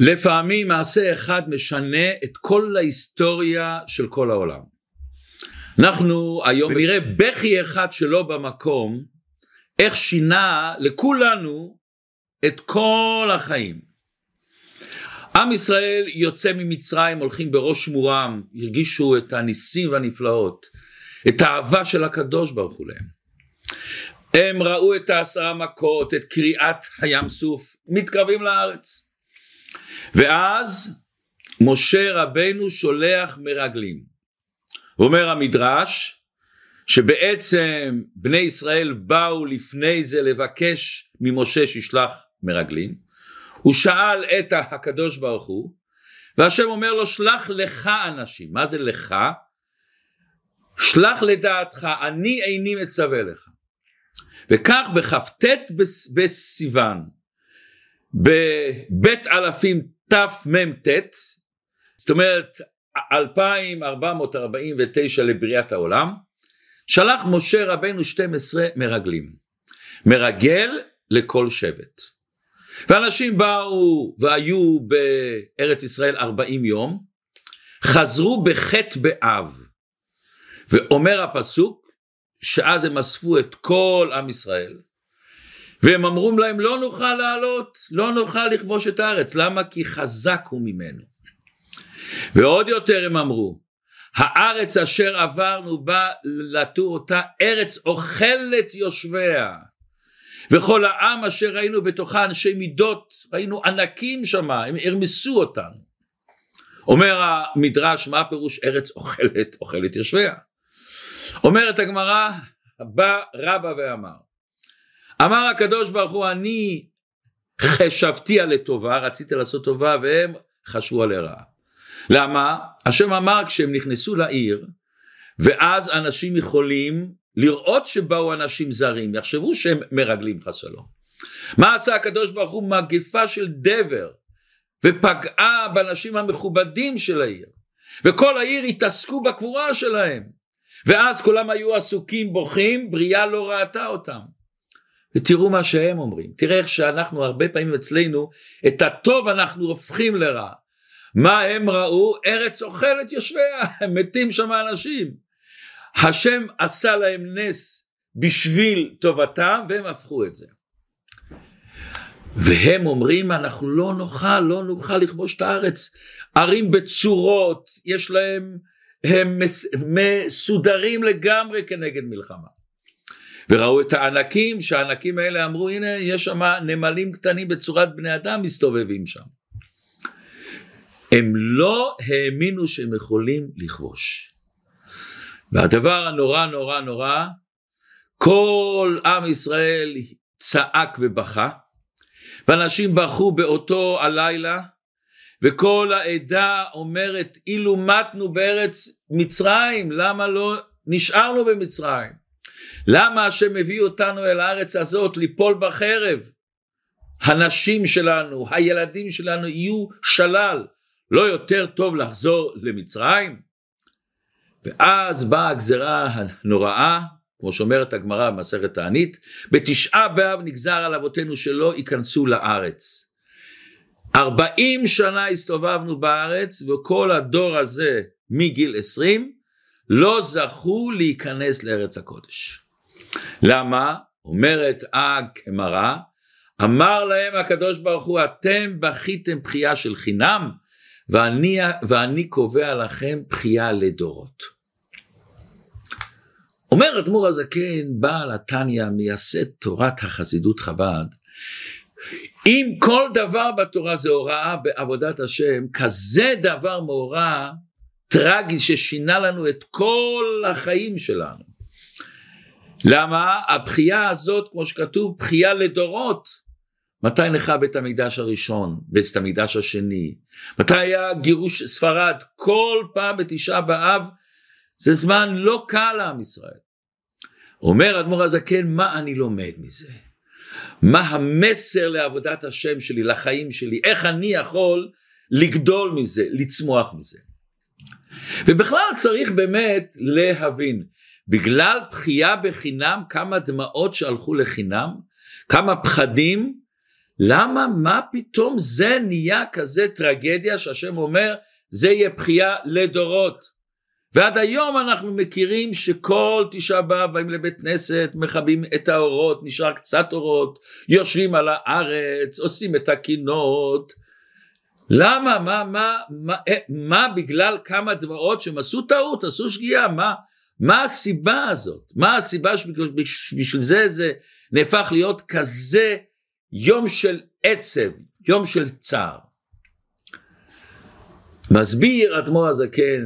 לפעמים מעשה אחד משנה את כל ההיסטוריה של כל העולם. אנחנו היום נראה בכי אחד שלא במקום, איך שינה לכולנו את כל החיים. עם ישראל יוצא ממצרים, הולכים בראש מורם, הרגישו את הניסים והנפלאות, את האהבה של הקדוש ברוך הוא להם. הם ראו את העשרה מכות, את קריעת הים סוף, מתקרבים לארץ. ואז משה רבנו שולח מרגלים. אומר המדרש שבעצם בני ישראל באו לפני זה לבקש ממשה שישלח מרגלים. הוא שאל את הקדוש ברוך הוא והשם אומר לו שלח לך אנשים. מה זה לך? שלח לדעתך אני איני מצווה לך. וכך בכ"ט בסיוון בבית אלפים תמ"ט זאת אומרת 2449 לבריאת העולם שלח משה רבנו 12 מרגלים. מרגל לכל שבט. ואנשים באו והיו בארץ ישראל 40 יום חזרו בחטא באב. ואומר הפסוק שאז הם אספו את כל עם ישראל והם אמרו להם לא נוכל לעלות, לא נוכל לכבוש את הארץ, למה? כי חזק הוא ממנו. ועוד יותר הם אמרו, הארץ אשר עברנו בה לתור אותה ארץ אוכלת יושביה וכל העם אשר ראינו בתוכה אנשי מידות ראינו ענקים שמה הם הרמסו אותנו אומר המדרש מה פירוש ארץ אוכלת אוכלת יושביה אומרת הגמרא בא רבא ואמר אמר הקדוש ברוך הוא אני חשבתי על לטובה רציתי לעשות טובה והם חשבו על לרעה. למה? השם אמר כשהם נכנסו לעיר ואז אנשים יכולים לראות שבאו אנשים זרים יחשבו שהם מרגלים חס מה עשה הקדוש ברוך הוא? מגפה של דבר ופגעה באנשים המכובדים של העיר וכל העיר התעסקו בקבורה שלהם. ואז כולם היו עסוקים בוכים בריאה לא ראתה אותם ותראו מה שהם אומרים. תראה איך שאנחנו הרבה פעמים אצלנו את הטוב אנחנו הופכים לרע. מה הם ראו? ארץ אוכלת יושביה הם מתים שם אנשים השם עשה להם נס בשביל טובתם והם הפכו את זה. והם אומרים אנחנו לא נוכל לא נוכל לכבוש את הארץ. ערים בצורות יש להם הם מסודרים לגמרי כנגד מלחמה וראו את הענקים שהענקים האלה אמרו הנה יש שם נמלים קטנים בצורת בני אדם מסתובבים שם. הם לא האמינו שהם יכולים לכבוש. והדבר הנורא נורא נורא כל עם ישראל צעק ובכה ואנשים בכו באותו הלילה וכל העדה אומרת אילו מתנו בארץ מצרים למה לא נשארנו במצרים למה השם מביא אותנו אל הארץ הזאת ליפול בחרב? הנשים שלנו הילדים שלנו יהיו שלל לא יותר טוב לחזור למצרים? ואז באה הגזרה הנוראה כמו שאומרת הגמרא במסכת תענית בתשעה באב נגזר על אבותינו שלא ייכנסו לארץ. ארבעים שנה הסתובבנו בארץ וכל הדור הזה מגיל עשרים לא זכו להיכנס לארץ הקודש. למה? אומרת הגמרא, אמר להם הקדוש ברוך הוא אתם בכיתם בכייה של חינם ואני, ואני קובע לכם בכייה לדורות. אומר אדמו"ר הזקן בעל התניא מייסד תורת החסידות חב"ד אם כל דבר בתורה זה הוראה בעבודת השם, כזה דבר מאורע טרגי ששינה לנו את כל החיים שלנו. למה? הבכייה הזאת, כמו שכתוב, בכייה לדורות. מתי נכה בית המקדש הראשון, בית המקדש השני? מתי היה גירוש ספרד? כל פעם בתשעה באב, זה זמן לא קל לעם ישראל. אומר אדמו"ר הזקן, מה אני לומד מזה? מה המסר לעבודת השם שלי, לחיים שלי, איך אני יכול לגדול מזה, לצמוח מזה. ובכלל צריך באמת להבין, בגלל בכייה בחינם, כמה דמעות שהלכו לחינם, כמה פחדים, למה, מה פתאום זה נהיה כזה טרגדיה שהשם אומר זה יהיה בכייה לדורות. ועד היום אנחנו מכירים שכל תשעה באב באים לבית כנסת, מכבים את האורות, נשאר קצת אורות, יושבים על הארץ, עושים את הקינות. למה? מה, מה, מה, אה, מה בגלל כמה דמעות שהם עשו טעות, עשו שגיאה, מה, מה הסיבה הזאת? מה הסיבה שבשביל זה זה נהפך להיות כזה יום של עצב, יום של צער? מסביר אדמו"ר הזקן,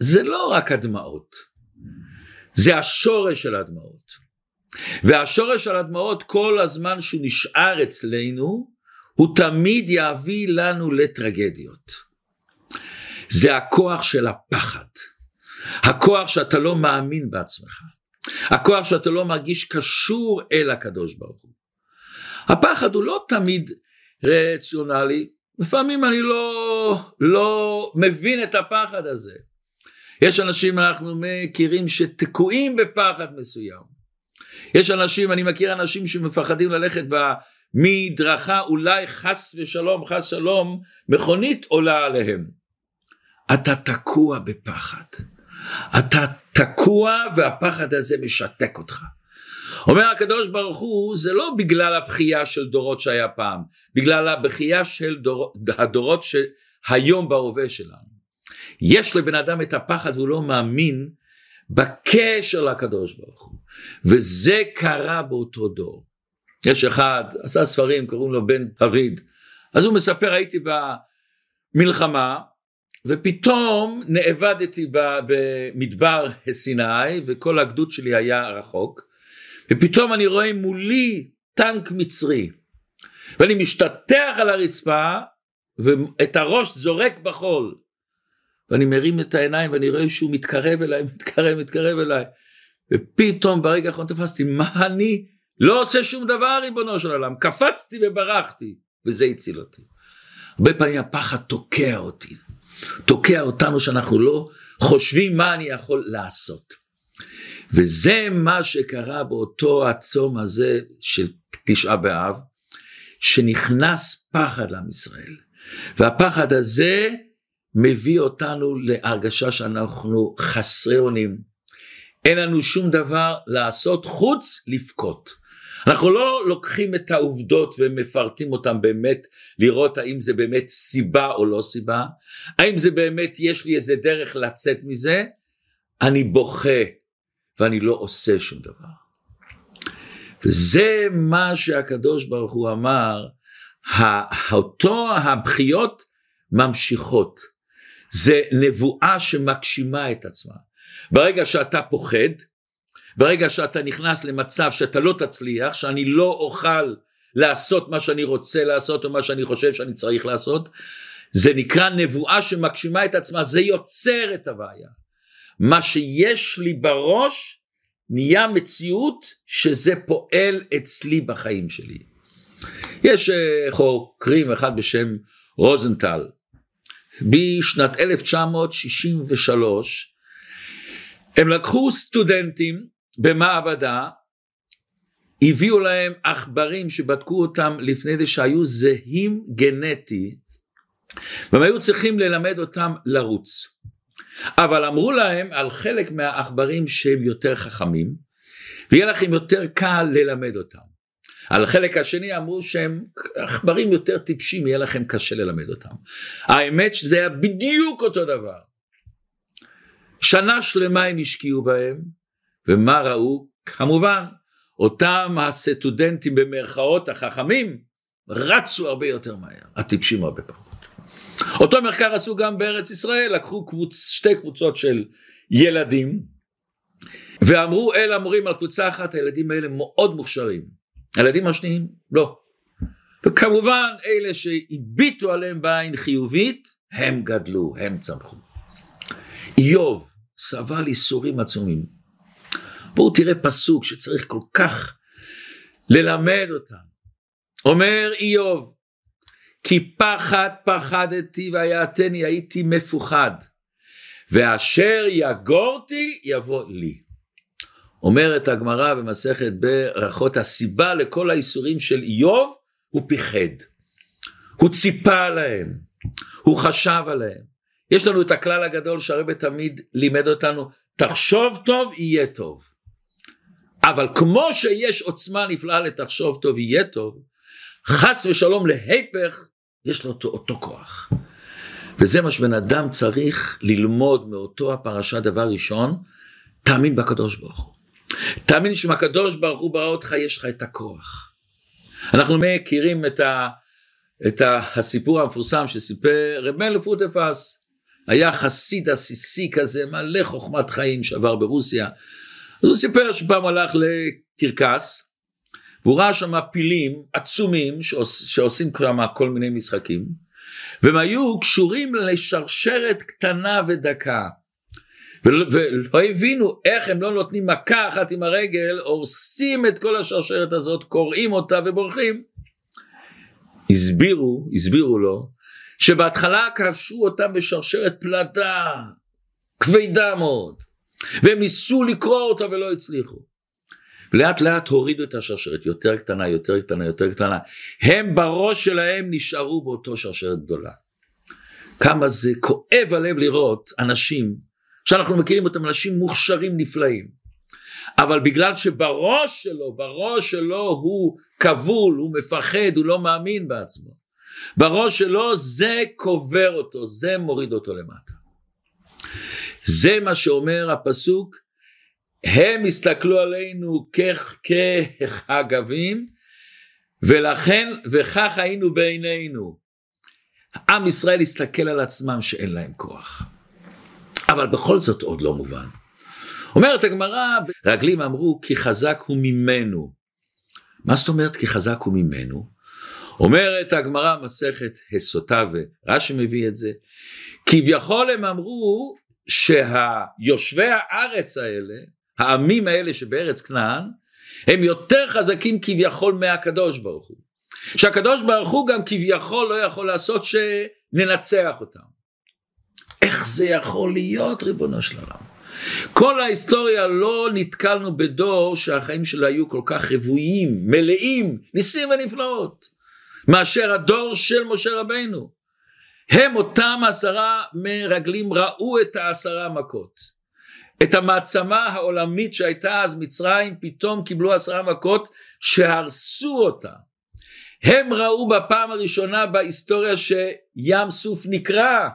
זה לא רק הדמעות, זה השורש של הדמעות. והשורש של הדמעות כל הזמן שהוא נשאר אצלנו, הוא תמיד יביא לנו לטרגדיות. זה הכוח של הפחד. הכוח שאתה לא מאמין בעצמך. הכוח שאתה לא מרגיש קשור אל הקדוש ברוך הוא. הפחד הוא לא תמיד רציונלי, לפעמים אני לא, לא מבין את הפחד הזה. יש אנשים אנחנו מכירים שתקועים בפחד מסוים. יש אנשים, אני מכיר אנשים שמפחדים ללכת מדרכה, אולי חס ושלום, חס שלום, מכונית עולה עליהם. אתה תקוע בפחד. אתה תקוע והפחד הזה משתק אותך. אומר הקדוש ברוך הוא זה לא בגלל הבכייה של דורות שהיה פעם, בגלל הבכייה של דור, הדורות שהיום בהווה שלנו. יש לבן אדם את הפחד והוא לא מאמין בקשר לקדוש ברוך הוא וזה קרה באותו דור. יש אחד עשה ספרים קוראים לו בן דוד אז הוא מספר הייתי במלחמה ופתאום נאבדתי במדבר הסיני וכל הגדוד שלי היה רחוק ופתאום אני רואה מולי טנק מצרי. ואני משתטח על הרצפה ואת הראש זורק בחול. ואני מרים את העיניים ואני רואה שהוא מתקרב אליי מתקרב מתקרב אליי. ופתאום ברגע האחרון תפסתי מה אני? לא עושה שום דבר ריבונו של עולם. קפצתי וברחתי וזה הציל אותי. הרבה פעמים הפחד תוקע אותי תוקע אותנו שאנחנו לא חושבים מה אני יכול לעשות. וזה מה שקרה באותו הצום הזה של תשעה באב, שנכנס פחד לעם ישראל. והפחד הזה מביא אותנו להרגשה שאנחנו חסרי אונים. אין לנו שום דבר לעשות חוץ לבכות. אנחנו לא לוקחים את העובדות ומפרטים אותן באמת, לראות האם זה באמת סיבה או לא סיבה, האם זה באמת יש לי איזה דרך לצאת מזה, אני בוכה ואני לא עושה שום דבר. וזה מה שהקדוש ברוך הוא אמר, אותו הבכיות ממשיכות. זה נבואה שמגשימה את עצמה. ברגע שאתה פוחד, ברגע שאתה נכנס למצב שאתה לא תצליח, שאני לא אוכל לעשות מה שאני רוצה לעשות או מה שאני חושב שאני צריך לעשות, זה נקרא נבואה שמגשימה את עצמה, זה יוצר את הבעיה. מה שיש לי בראש נהיה מציאות שזה פועל אצלי בחיים שלי. יש אה, חוקרים אחד בשם רוזנטל, בשנת 1963 הם לקחו סטודנטים במעבדה הביאו להם עכברים שבדקו אותם לפני זה שהיו זהים גנטי והם היו צריכים ללמד אותם לרוץ. אבל אמרו להם על חלק מהעכברים שהם יותר חכמים ויהיה לכם יותר קל ללמד אותם. על החלק השני אמרו שהם עכברים יותר טיפשים יהיה לכם קשה ללמד אותם. האמת שזה היה בדיוק אותו דבר. שנה שלמה הם השקיעו בהם ומה ראו? כמובן, אותם הסטודנטים במרכאות החכמים רצו הרבה יותר מהר, הטיפשים הרבה פחות. אותו מחקר עשו גם בארץ ישראל, לקחו קבוצ, שתי קבוצות של ילדים ואמרו אל המורים על קבוצה אחת הילדים האלה מאוד מוכשרים, הילדים השניים לא. וכמובן אלה שהביטו עליהם בעין חיובית הם גדלו, הם צמחו. איוב סבל איסורים עצומים בואו תראה פסוק שצריך כל כך ללמד אותם. אומר איוב, כי פחד פחדתי ויעתני הייתי מפוחד, ואשר יגורתי יבוא לי. אומרת הגמרא במסכת ברכות, הסיבה לכל האיסורים של איוב הוא פיחד, הוא ציפה עליהם, הוא חשב עליהם. יש לנו את הכלל הגדול שהרבא תמיד לימד אותנו, תחשוב טוב יהיה טוב. אבל כמו שיש עוצמה נפלאה לתחשוב טוב יהיה טוב, חס ושלום להיפך, יש לו אותו, אותו כוח. וזה מה שבן אדם צריך ללמוד מאותו הפרשה דבר ראשון, תאמין בקדוש ברוך הוא. תאמין שאם הקדוש ברוך הוא ברא אותך, יש לך את הכוח. אנחנו מכירים את, ה, את ה, הסיפור המפורסם שסיפר רב מלך פוטפס, היה חסיד עסיסי כזה, מלא חוכמת חיים שעבר ברוסיה. אז הוא סיפר שפעם הלך לקרקס, והוא ראה שם פילים עצומים שעוש, שעושים שם כל מיני משחקים, והם היו קשורים לשרשרת קטנה ודקה. ולא, ולא הבינו איך הם לא נותנים מכה אחת עם הרגל, הורסים את כל השרשרת הזאת, קורעים אותה ובורחים. הסבירו, הסבירו לו, שבהתחלה קשרו אותם בשרשרת פלדה, כבדה מאוד, והם ניסו לקרוא אותה ולא הצליחו. ולאט לאט הורידו את השרשרת, יותר קטנה, יותר קטנה, יותר קטנה. הם בראש שלהם נשארו באותו שרשרת גדולה. כמה זה כואב הלב לראות אנשים שאנחנו מכירים אותם, אנשים מוכשרים נפלאים. אבל בגלל שבראש שלו, בראש שלו הוא כבול, הוא מפחד, הוא לא מאמין בעצמו. בראש שלו זה קובר אותו, זה מוריד אותו למטה. זה מה שאומר הפסוק, הם הסתכלו עלינו כחגבים, ולכן, וכך היינו בעינינו. עם ישראל הסתכל על עצמם שאין להם כוח. אבל בכל זאת עוד לא מובן. אומרת הגמרא, רגלים אמרו כי חזק הוא ממנו. מה זאת אומרת כי חזק הוא ממנו? אומרת הגמרא מסכת הסוטה ורש"י מביא את זה, כביכול הם אמרו שהיושבי הארץ האלה, העמים האלה שבארץ כנען, הם יותר חזקים כביכול מהקדוש ברוך הוא. שהקדוש ברוך הוא גם כביכול לא יכול לעשות שננצח אותם. איך זה יכול להיות ריבונו של עולם? כל ההיסטוריה לא נתקלנו בדור שהחיים שלו היו כל כך רבויים, מלאים, ניסים ונפלאות, מאשר הדור של משה רבנו. הם אותם עשרה מרגלים ראו את העשרה מכות. את המעצמה העולמית שהייתה אז מצרים, פתאום קיבלו עשרה מכות שהרסו אותה. הם ראו בפעם הראשונה בהיסטוריה שים סוף נקרע,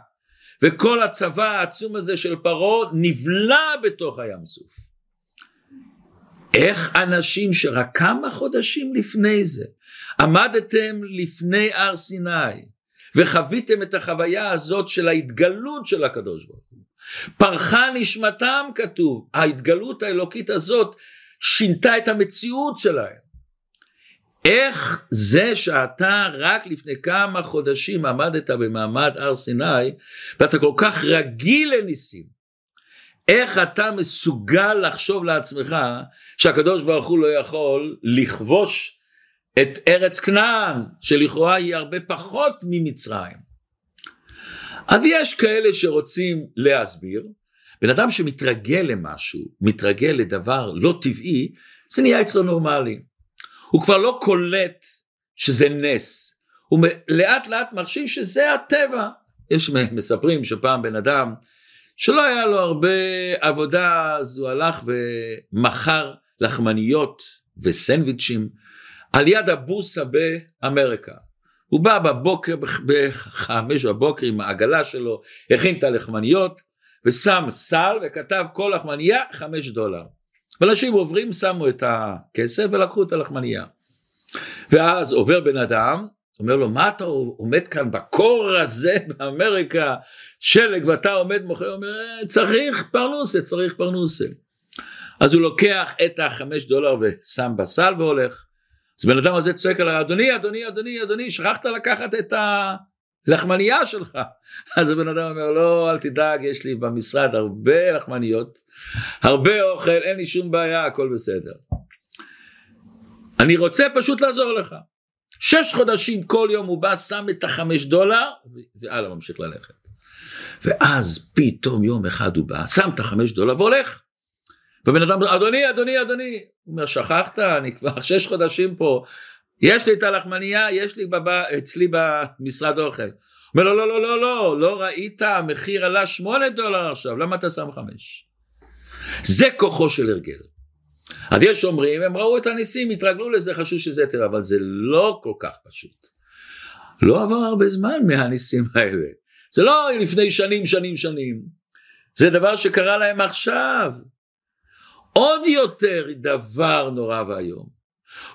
וכל הצבא העצום הזה של פרעה נבלע בתוך הים סוף. איך אנשים שרק כמה חודשים לפני זה עמדתם לפני הר סיני וחוויתם את החוויה הזאת של ההתגלות של הקדוש ברוך הוא. פרחה נשמתם כתוב, ההתגלות האלוקית הזאת שינתה את המציאות שלהם. איך זה שאתה רק לפני כמה חודשים עמדת במעמד הר סיני ואתה כל כך רגיל לניסים, איך אתה מסוגל לחשוב לעצמך שהקדוש ברוך הוא לא יכול לכבוש את ארץ כנען שלכאורה היא הרבה פחות ממצרים. אז יש כאלה שרוצים להסביר, בן אדם שמתרגל למשהו, מתרגל לדבר לא טבעי, זה נהיה אצלו נורמלי. הוא כבר לא קולט שזה נס, הוא לאט לאט מחשיב שזה הטבע. יש מספרים שפעם בן אדם שלא היה לו הרבה עבודה אז הוא הלך ומכר לחמניות וסנדוויצ'ים על יד הבוסה באמריקה. הוא בא בבוקר, בחמש בבוקר עם העגלה שלו, הכין את הלחמניות ושם סל וכתב כל לחמניה חמש דולר. ואנשים עוברים, שמו את הכסף ולקחו את הלחמנייה. ואז עובר בן אדם, אומר לו, מה אתה עומד כאן בקור הזה באמריקה, שלג, ואתה עומד מוכר, אומר, אה, צריך פרנוסה, צריך פרנוסה. אז הוא לוקח את החמש דולר ושם בסל והולך. אז בן אדם הזה צועק עליו, אדוני, אדוני, אדוני, אדוני, שכחת לקחת את ה... לחמנייה שלך. אז הבן אדם אומר לא אל תדאג יש לי במשרד הרבה לחמניות, הרבה אוכל, אין לי שום בעיה, הכל בסדר. אני רוצה פשוט לעזור לך. שש חודשים כל יום הוא בא, שם את החמש דולר, והלאה ממשיך ללכת. ואז פתאום יום אחד הוא בא, שם את החמש דולר והולך. ובן אדם אומר, אדוני, אדוני, אדוני, הוא אומר, שכחת, אני כבר שש חודשים פה, יש לי את הלחמנייה, יש לי בבא, אצלי במשרד אוכל. אומר לו, לא, לא, לא, לא, לא ראית, המחיר עלה שמונה דולר עכשיו, למה אתה שם חמש? זה כוחו של הרגל. אז יש אומרים, הם ראו את הניסים, התרגלו לזה, חשבו שזה יותר, אבל זה לא כל כך פשוט. לא עבר הרבה זמן מהניסים האלה. זה לא לפני שנים, שנים, שנים. זה דבר שקרה להם עכשיו. עוד יותר דבר נורא ואיום.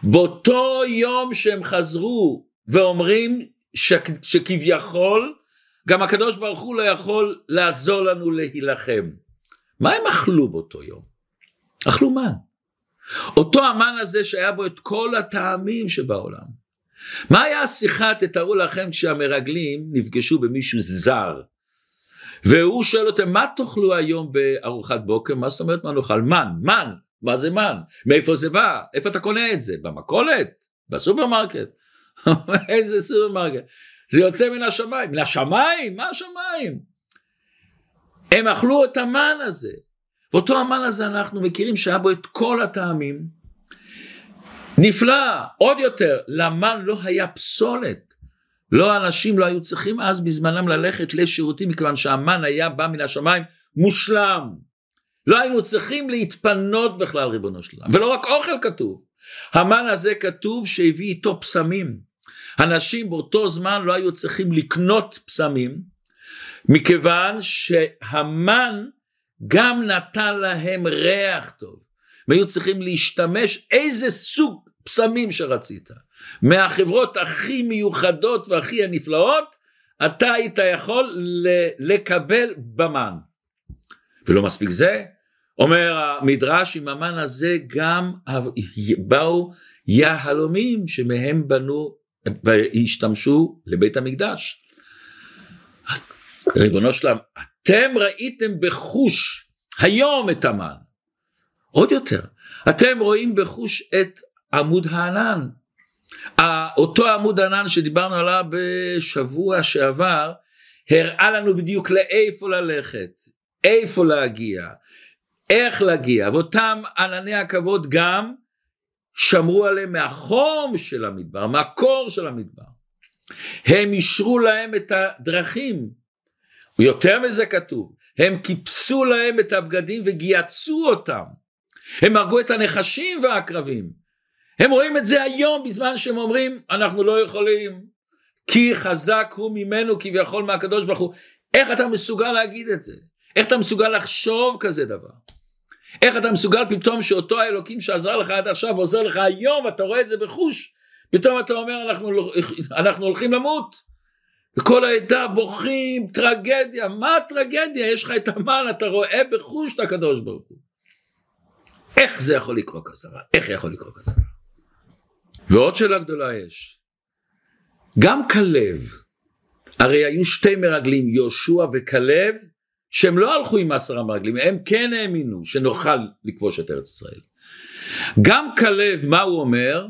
באותו יום שהם חזרו ואומרים ש, שכביכול גם הקדוש ברוך הוא לא יכול לעזור לנו להילחם. מה הם אכלו באותו יום? אכלו מן. אותו המן הזה שהיה בו את כל הטעמים שבעולם. מה היה השיחה, תתארו לכם, כשהמרגלים נפגשו במישהו זר, והוא שואל אותם, מה תאכלו היום בארוחת בוקר? מה זאת אומרת מה נאכל? מן, מן, מה זה מן? מאיפה זה בא? איפה אתה קונה את זה? במכולת? בסופרמרקט? איזה סופרמרקט? זה יוצא מן השמיים. מן השמיים? מה השמיים? הם אכלו את המן הזה. ואותו המן הזה אנחנו מכירים שהיה בו את כל הטעמים. נפלא, עוד יותר, למן לא היה פסולת. לא אנשים לא היו צריכים אז בזמנם ללכת לשירותים מכיוון שהמן היה בא מן השמיים מושלם. לא היינו צריכים להתפנות בכלל ריבונו של עולם. ולא רק אוכל כתוב. המן הזה כתוב שהביא איתו פסמים. אנשים באותו זמן לא היו צריכים לקנות פסמים מכיוון שהמן גם נתן להם ריח טוב. הם היו צריכים להשתמש איזה סוג פסמים שרצית, מהחברות הכי מיוחדות והכי הנפלאות, אתה היית יכול לקבל במן. ולא מספיק זה, אומר המדרש עם המן הזה גם באו יהלומים שמהם בנו, השתמשו לבית המקדש. ריבונו שלם, אתם ראיתם בחוש היום את המן, עוד יותר, אתם רואים בחוש את עמוד הענן. אותו עמוד ענן שדיברנו עליו בשבוע שעבר, הראה לנו בדיוק לאיפה ללכת, איפה להגיע, איך להגיע, ואותם ענני הכבוד גם שמרו עליהם מהחום של המדבר, מהקור של המדבר. הם אישרו להם את הדרכים, יותר מזה כתוב, הם כיפסו להם את הבגדים וגייצו אותם, הם הרגו את הנחשים והעקרבים, הם רואים את זה היום בזמן שהם אומרים אנחנו לא יכולים כי חזק הוא ממנו כביכול מהקדוש ברוך הוא. איך אתה מסוגל להגיד את זה? איך אתה מסוגל לחשוב כזה דבר? איך אתה מסוגל פתאום שאותו האלוקים שעזר לך עד עכשיו עוזר לך היום אתה רואה את זה בחוש פתאום אתה אומר אנחנו, לא- אנחנו הולכים למות. וכל העדה בוכים טרגדיה. מה הטרגדיה יש לך את המן אתה רואה בחוש את הקדוש ברוך הוא. איך זה יכול לקרות כזה איך יכול לקרות כזה ועוד שאלה גדולה יש. גם כלב, הרי היו שתי מרגלים, יהושע וכלב, שהם לא הלכו עם עשרה מרגלים, הם כן האמינו שנוכל לכבוש את ארץ ישראל. גם כלב, מה הוא אומר?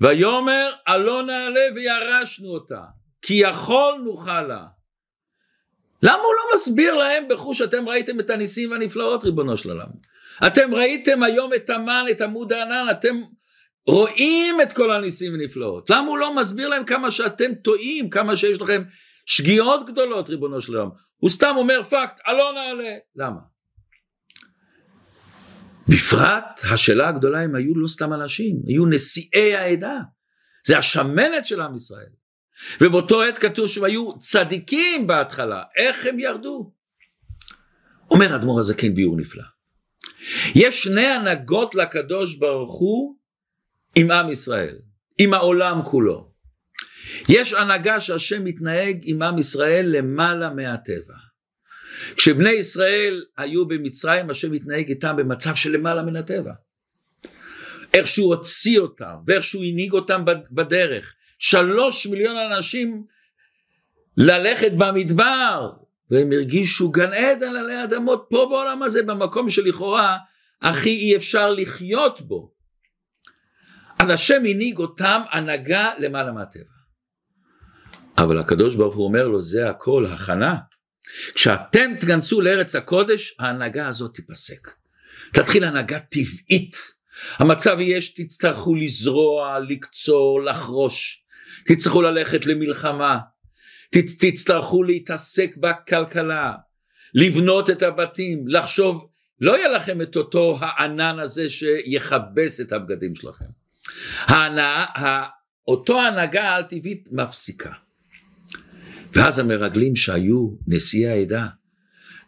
ויאמר עלו נעלה וירשנו אותה, כי יכול נוכל לה. למה הוא לא מסביר להם בחוש אתם ראיתם את הניסים והנפלאות ריבונו של עולם? אתם ראיתם היום את המן, את עמוד הענן, אתם רואים את כל הניסים ונפלאות. למה הוא לא מסביר להם כמה שאתם טועים, כמה שיש לכם שגיאות גדולות, ריבונו של עולם? הוא סתם אומר פקט, אלון נעלה. למה? בפרט השאלה הגדולה הם היו לא סתם אנשים, היו נשיאי העדה. זה השמנת של עם ישראל. ובאותו עת כתוב שהם היו צדיקים בהתחלה, איך הם ירדו? אומר האדמו"ר הזה כן ביור נפלא. יש שני הנהגות לקדוש ברוך הוא עם עם ישראל, עם העולם כולו. יש הנהגה שהשם מתנהג עם עם ישראל למעלה מהטבע. כשבני ישראל היו במצרים, השם מתנהג איתם במצב של למעלה מן הטבע. איך שהוא הוציא אותם, ואיך שהוא הנהיג אותם בדרך. שלוש מיליון אנשים ללכת במדבר, והם הרגישו גן עדן עלי אדמות פה בעולם הזה, במקום שלכאורה הכי אי אפשר לחיות בו. אז השם הנהיג אותם הנהגה למעלה מהטבע. אבל הקדוש ברוך הוא אומר לו זה הכל הכנה. כשאתם תכנסו לארץ הקודש ההנהגה הזאת תיפסק. תתחיל הנהגה טבעית. המצב יהיה שתצטרכו לזרוע, לקצור, לחרוש, תצטרכו ללכת למלחמה, תצטרכו להתעסק בכלכלה, לבנות את הבתים, לחשוב, לא יהיה לכם את אותו הענן הזה שיכבס את הבגדים שלכם. ההנאה, אותו הנהגה העל טבעית מפסיקה. ואז המרגלים שהיו נשיאי העדה,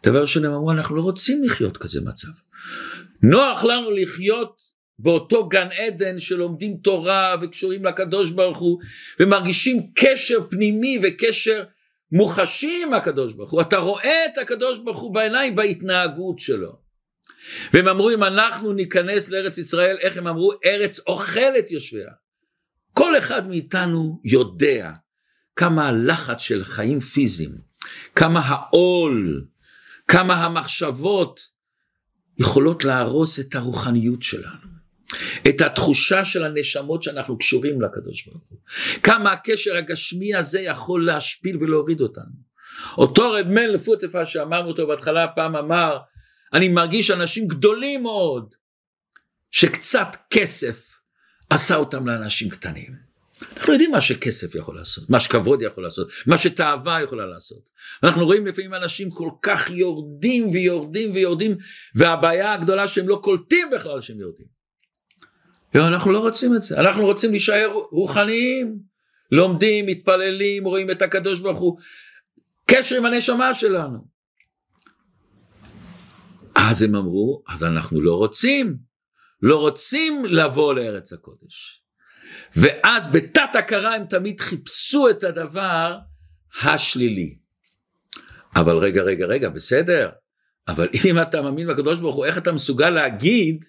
דבר ראשון הם אמרו אנחנו לא רוצים לחיות כזה מצב. נוח לנו לחיות באותו גן עדן שלומדים תורה וקשורים לקדוש ברוך הוא ומרגישים קשר פנימי וקשר מוחשי עם הקדוש ברוך הוא. אתה רואה את הקדוש ברוך הוא בעיניים בהתנהגות שלו. והם אמרו אם אנחנו ניכנס לארץ ישראל, איך הם אמרו? ארץ אוכלת יושביה. כל אחד מאיתנו יודע כמה הלחץ של חיים פיזיים, כמה העול, כמה המחשבות יכולות להרוס את הרוחניות שלנו. את התחושה של הנשמות שאנחנו קשורים לקדוש ברוך הוא. כמה הקשר הגשמי הזה יכול להשפיל ולהוריד אותנו. אותו רב מן לפוטפה שאמרנו אותו בהתחלה פעם אמר אני מרגיש אנשים גדולים מאוד שקצת כסף עשה אותם לאנשים קטנים. אנחנו יודעים מה שכסף יכול לעשות, מה שכבוד יכול לעשות, מה שתאווה יכולה לעשות. אנחנו רואים לפעמים אנשים כל כך יורדים ויורדים ויורדים, והבעיה הגדולה שהם לא קולטים בכלל שהם יורדים. אנחנו לא רוצים את זה, אנחנו רוצים להישאר רוחניים, לומדים, מתפללים, רואים את הקדוש ברוך הוא, קשר עם הנשמה שלנו. אז הם אמרו, אז אנחנו לא רוצים, לא רוצים לבוא לארץ הקודש. ואז בתת הכרה הם תמיד חיפשו את הדבר השלילי. אבל רגע, רגע, רגע, בסדר, אבל אם אתה מאמין בקדוש ברוך הוא, איך אתה מסוגל להגיד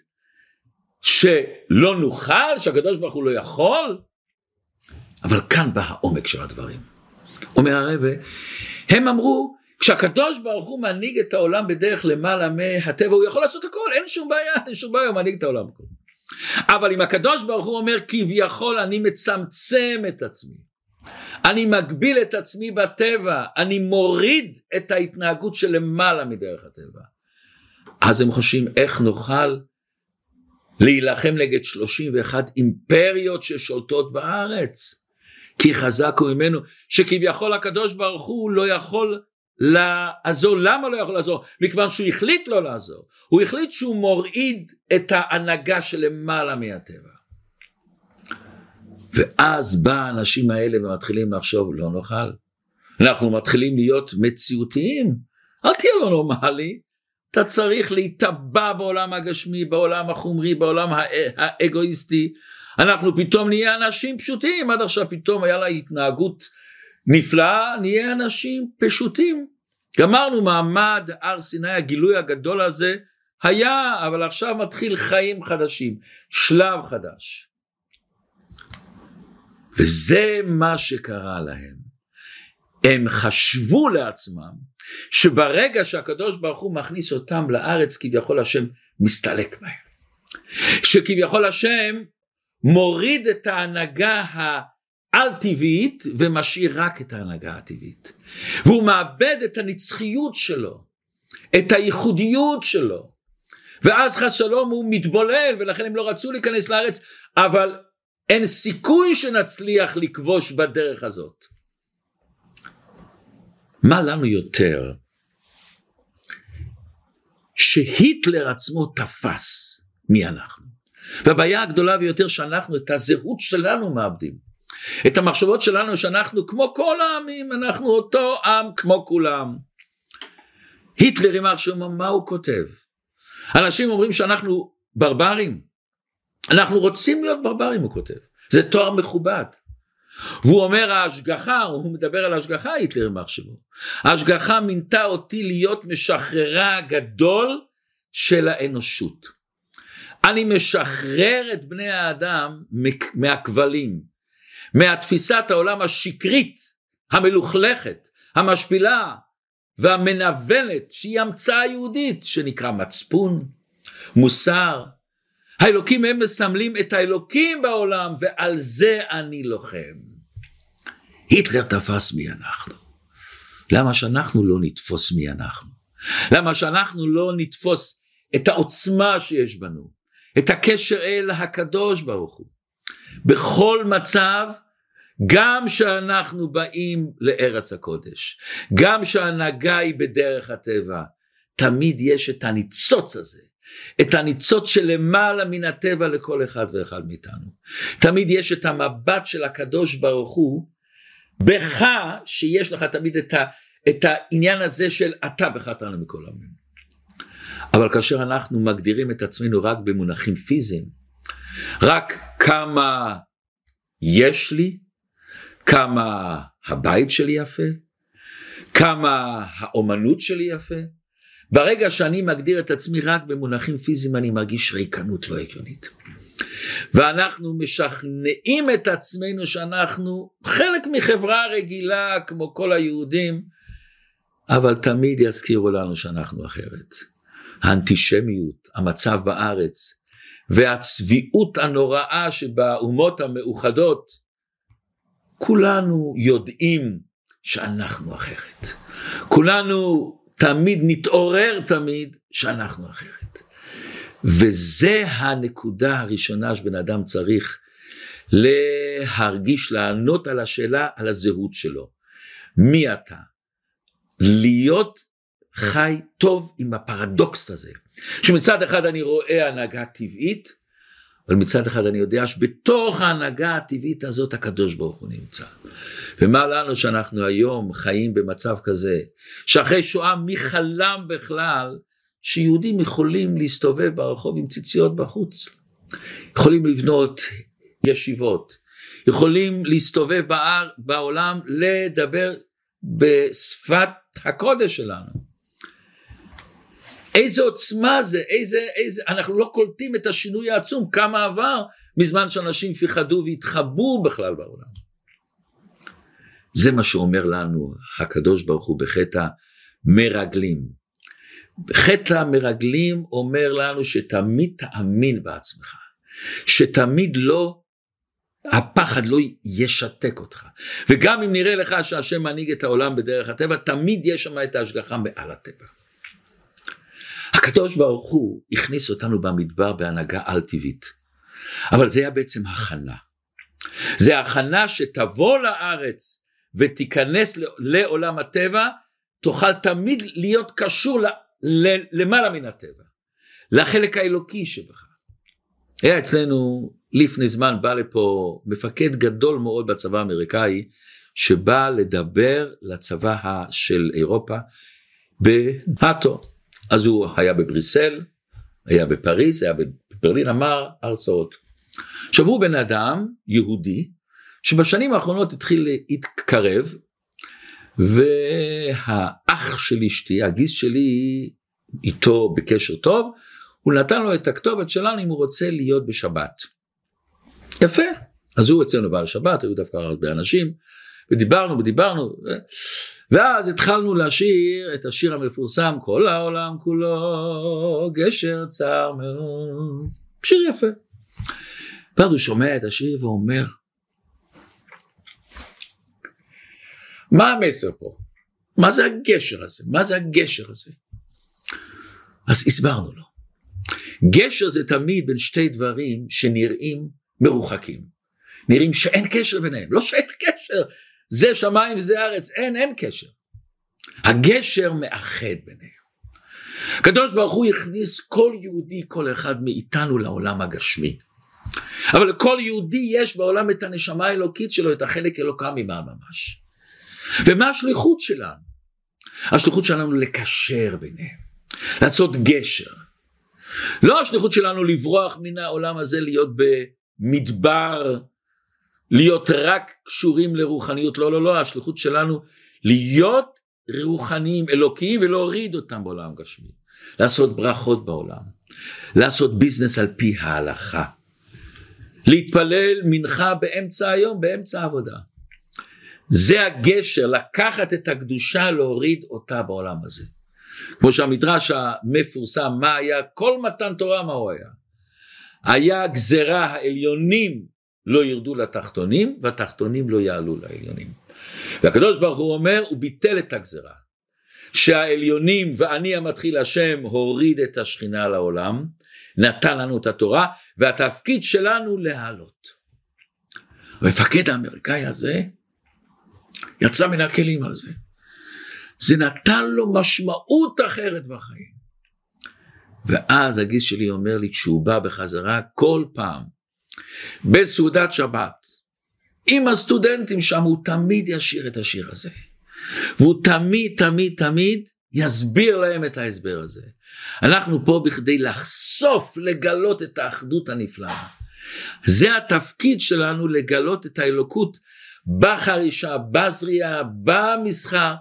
שלא נוכל, שהקדוש ברוך הוא לא יכול? אבל כאן בא העומק של הדברים. אומר הרבה, הם אמרו, כשהקדוש ברוך הוא מנהיג את העולם בדרך למעלה מהטבע, הוא יכול לעשות הכל, אין שום בעיה, אין שום בעיה, הוא מנהיג את העולם. אבל אם הקדוש ברוך הוא אומר כביכול אני מצמצם את עצמי, אני מגביל את עצמי בטבע, אני מוריד את ההתנהגות שלמעלה מדרך הטבע. אז הם חושבים איך נוכל להילחם נגד 31 אימפריות ששולטות בארץ. כי חזק הוא ממנו, שכביכול הקדוש ברוך הוא לא יכול לעזור, למה לא יכול לעזור? מכיוון שהוא החליט לא לעזור, הוא החליט שהוא מוריד את ההנהגה שלמעלה מהטבע. ואז בא האנשים האלה ומתחילים לחשוב לא נאכל, אנחנו מתחילים להיות מציאותיים, אל תהיה לא נורמלי, אתה צריך להיטבע בעולם הגשמי, בעולם החומרי, בעולם האגואיסטי, אנחנו פתאום נהיה אנשים פשוטים, עד עכשיו פתאום היה לה התנהגות נפלאה, נהיה אנשים פשוטים. גמרנו מעמד הר סיני, הגילוי הגדול הזה היה, אבל עכשיו מתחיל חיים חדשים, שלב חדש. וזה מה שקרה להם. הם חשבו לעצמם שברגע שהקדוש ברוך הוא מכניס אותם לארץ כביכול השם מסתלק בהם. שכביכול השם מוריד את ההנהגה על טבעית ומשאיר רק את ההנהגה הטבעית. והוא מאבד את הנצחיות שלו, את הייחודיות שלו. ואז חס שלום הוא מתבולל ולכן הם לא רצו להיכנס לארץ, אבל אין סיכוי שנצליח לכבוש בדרך הזאת. מה לנו יותר שהיטלר עצמו תפס מי אנחנו. והבעיה הגדולה ביותר שאנחנו את הזהות שלנו מאבדים. את המחשבות שלנו שאנחנו כמו כל העמים, אנחנו אותו עם כמו כולם. היטלר יימח שמו, מה הוא כותב? אנשים אומרים שאנחנו ברברים. אנחנו רוצים להיות ברברים, הוא כותב. זה תואר מכובד. והוא אומר ההשגחה, הוא מדבר על השגחה, היטלר יימח שמו. ההשגחה מינתה אותי להיות משחררה הגדול של האנושות. אני משחרר את בני האדם מהכבלים, מהתפיסת העולם השקרית, המלוכלכת, המשפילה והמנוולת שהיא המצאה יהודית שנקרא מצפון, מוסר. האלוקים הם מסמלים את האלוקים בעולם ועל זה אני לוחם. היטלר תפס מי אנחנו. למה שאנחנו לא נתפוס מי אנחנו? למה שאנחנו לא נתפוס את העוצמה שיש בנו, את הקשר אל הקדוש ברוך הוא. בכל מצב, גם שאנחנו באים לארץ הקודש, גם שההנהגה היא בדרך הטבע, תמיד יש את הניצוץ הזה, את הניצוץ שלמעלה מן הטבע לכל אחד ואחד מאיתנו. תמיד יש את המבט של הקדוש ברוך הוא בך שיש לך תמיד את, ה, את העניין הזה של אתה בחרתנו מכל העמים. אבל כאשר אנחנו מגדירים את עצמנו רק במונחים פיזיים, רק כמה יש לי, כמה הבית שלי יפה, כמה האומנות שלי יפה, ברגע שאני מגדיר את עצמי רק במונחים פיזיים אני מרגיש ריקנות לא הגיונית. ואנחנו משכנעים את עצמנו שאנחנו חלק מחברה רגילה כמו כל היהודים, אבל תמיד יזכירו לנו שאנחנו אחרת. האנטישמיות, המצב בארץ, והצביעות הנוראה שבאומות המאוחדות, כולנו יודעים שאנחנו אחרת. כולנו תמיד נתעורר תמיד שאנחנו אחרת. וזה הנקודה הראשונה שבן אדם צריך להרגיש, לענות על השאלה, על הזהות שלו. מי אתה? להיות חי טוב עם הפרדוקס הזה. שמצד אחד אני רואה הנהגה טבעית, אבל מצד אחד אני יודע שבתוך ההנהגה הטבעית הזאת הקדוש ברוך הוא נמצא. ומה לנו שאנחנו היום חיים במצב כזה, שאחרי שואה מי חלם בכלל שיהודים יכולים להסתובב ברחוב עם ציציות בחוץ, יכולים לבנות ישיבות, יכולים להסתובב בעולם לדבר בשפת הקודש שלנו. איזה עוצמה זה, איזה, איזה, אנחנו לא קולטים את השינוי העצום, כמה עבר מזמן שאנשים פחדו והתחבאו בכלל בעולם. זה מה שאומר לנו הקדוש ברוך הוא בחטא מרגלים. חטא המרגלים אומר לנו שתמיד תאמין בעצמך, שתמיד לא, הפחד לא ישתק אותך. וגם אם נראה לך שהשם מנהיג את העולם בדרך הטבע, תמיד יש שם את ההשגחה מעל הטבע. הקדוש ברוך הוא הכניס אותנו במדבר בהנהגה על טבעית, אבל זה היה בעצם הכנה. זה הכנה שתבוא לארץ ותיכנס לעולם הטבע, תוכל תמיד להיות קשור למעלה מן הטבע, לחלק האלוקי שבך. היה אצלנו לפני זמן בא לפה מפקד גדול מאוד בצבא האמריקאי שבא לדבר לצבא של אירופה בנאטו. אז הוא היה בבריסל, היה בפריז, היה בברלין, אמר הרצאות. עכשיו הוא בן אדם יהודי שבשנים האחרונות התחיל להתקרב והאח של אשתי, הגיס שלי איתו בקשר טוב, הוא נתן לו את הכתובת שלנו אם הוא רוצה להיות בשבת. יפה, אז הוא אצלנו בעל שבת, היו דווקא הרבה אנשים, ודיברנו ודיברנו, ואז התחלנו לשיר את השיר המפורסם, כל העולם כולו גשר צר מאוד, שיר יפה. ואז הוא שומע את השיר ואומר, מה המסר פה? מה זה הגשר הזה? מה זה הגשר הזה? אז הסברנו לו. גשר זה תמיד בין שתי דברים שנראים מרוחקים. נראים שאין קשר ביניהם, לא שאין קשר, זה שמיים וזה ארץ, אין, אין קשר. הגשר מאחד ביניהם. הקדוש ברוך הוא הכניס כל יהודי, כל אחד מאיתנו לעולם הגשמי. אבל לכל יהודי יש בעולם את הנשמה האלוקית שלו, את החלק אלוקה ממעל ממש. ומה השליחות שלנו? השליחות שלנו לקשר ביניהם, לעשות גשר. לא השליחות שלנו לברוח מן העולם הזה, להיות במדבר, להיות רק קשורים לרוחניות, לא, לא, לא, השליחות שלנו להיות רוחניים, אלוקיים, ולהוריד אותם בעולם גשמי. לעשות ברכות בעולם, לעשות ביזנס על פי ההלכה, להתפלל מנחה באמצע היום, באמצע העבודה. זה הגשר, לקחת את הקדושה, להוריד אותה בעולם הזה. כמו שהמדרש המפורסם, מה היה, כל מתן תורה מה הוא היה? היה גזרה העליונים לא ירדו לתחתונים והתחתונים לא יעלו לעליונים. והקדוש ברוך הוא אומר הוא ביטל את הגזרה. שהעליונים ואני המתחיל השם הוריד את השכינה לעולם, נתן לנו את התורה, והתפקיד שלנו להעלות. המפקד האמריקאי הזה יצא מן הכלים על זה. זה נתן לו משמעות אחרת בחיים. ואז הגיס שלי אומר לי, כשהוא בא בחזרה, כל פעם, בסעודת שבת, עם הסטודנטים שם, הוא תמיד ישיר את השיר הזה. והוא תמיד, תמיד, תמיד יסביר להם את ההסבר הזה. אנחנו פה בכדי לחשוף, לגלות את האחדות הנפלאה. זה התפקיד שלנו לגלות את האלוקות בחרישה, בזריעה, במסחר,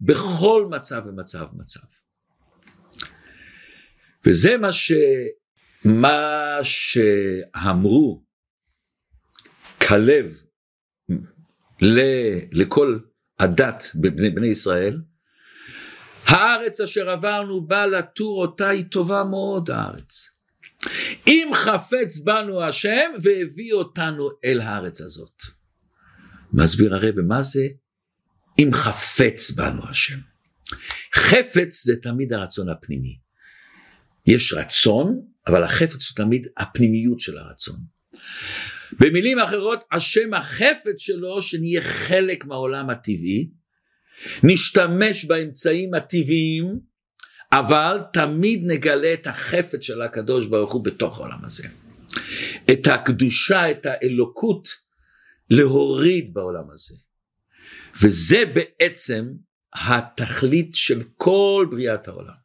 בכל מצב ומצב מצב. וזה מה. מה שאמרו כלב ל... לכל הדת בבני בני ישראל, הארץ אשר עברנו בה לתור אותה היא טובה מאוד הארץ. אם חפץ בנו השם והביא אותנו אל הארץ הזאת. מסביר הרב מה זה אם חפץ בנו השם. חפץ זה תמיד הרצון הפנימי. יש רצון, אבל החפץ הוא תמיד הפנימיות של הרצון. במילים אחרות, השם החפץ שלו שנהיה חלק מהעולם הטבעי, נשתמש באמצעים הטבעיים, אבל תמיד נגלה את החפץ של הקדוש ברוך הוא בתוך העולם הזה. את הקדושה, את האלוקות, להוריד בעולם הזה. וזה בעצם התכלית של כל בריאת העולם.